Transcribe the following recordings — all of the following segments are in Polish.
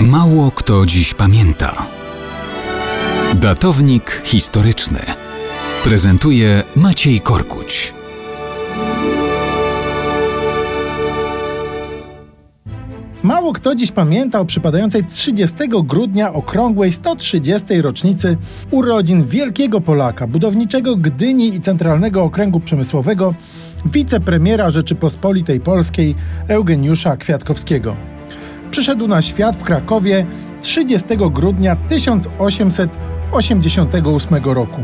Mało kto dziś pamięta. Datownik historyczny prezentuje Maciej Korkuć. Mało kto dziś pamięta o przypadającej 30 grudnia okrągłej 130. rocznicy urodzin wielkiego Polaka, budowniczego Gdyni i Centralnego Okręgu Przemysłowego, wicepremiera Rzeczypospolitej Polskiej Eugeniusza Kwiatkowskiego. Przyszedł na świat w Krakowie 30 grudnia 1888 roku.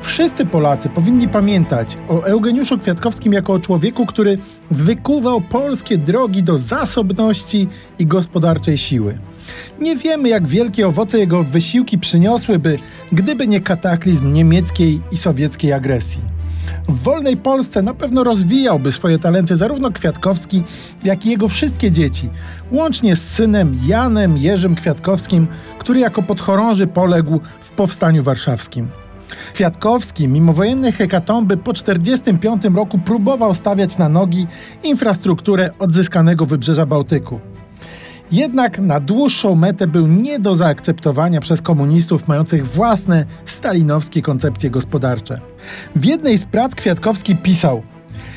Wszyscy Polacy powinni pamiętać o Eugeniuszu Kwiatkowskim jako o człowieku, który wykuwał polskie drogi do zasobności i gospodarczej siły. Nie wiemy, jak wielkie owoce jego wysiłki przyniosłyby, gdyby nie kataklizm niemieckiej i sowieckiej agresji. W wolnej Polsce na pewno rozwijałby swoje talenty zarówno Kwiatkowski, jak i jego wszystkie dzieci, łącznie z synem Janem Jerzym Kwiatkowskim, który jako podchorąży poległ w Powstaniu Warszawskim. Kwiatkowski, mimo wojennej hekatomby, po 1945 roku próbował stawiać na nogi infrastrukturę odzyskanego wybrzeża Bałtyku. Jednak na dłuższą metę był nie do zaakceptowania przez komunistów mających własne stalinowskie koncepcje gospodarcze. W jednej z prac Kwiatkowski pisał –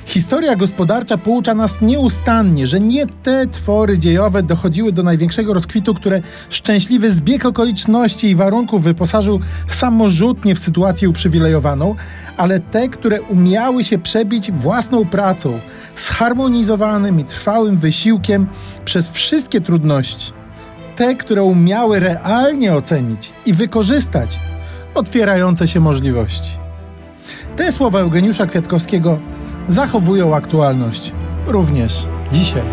Historia gospodarcza poucza nas nieustannie, że nie te twory dziejowe dochodziły do największego rozkwitu, które szczęśliwy zbieg okoliczności i warunków wyposażył samorzutnie w sytuację uprzywilejowaną, ale te, które umiały się przebić własną pracą, zharmonizowanym i trwałym wysiłkiem przez wszystkie trudności. Te, które umiały realnie ocenić i wykorzystać otwierające się możliwości. Te słowa Eugeniusza Kwiatkowskiego zachowują aktualność również dzisiaj.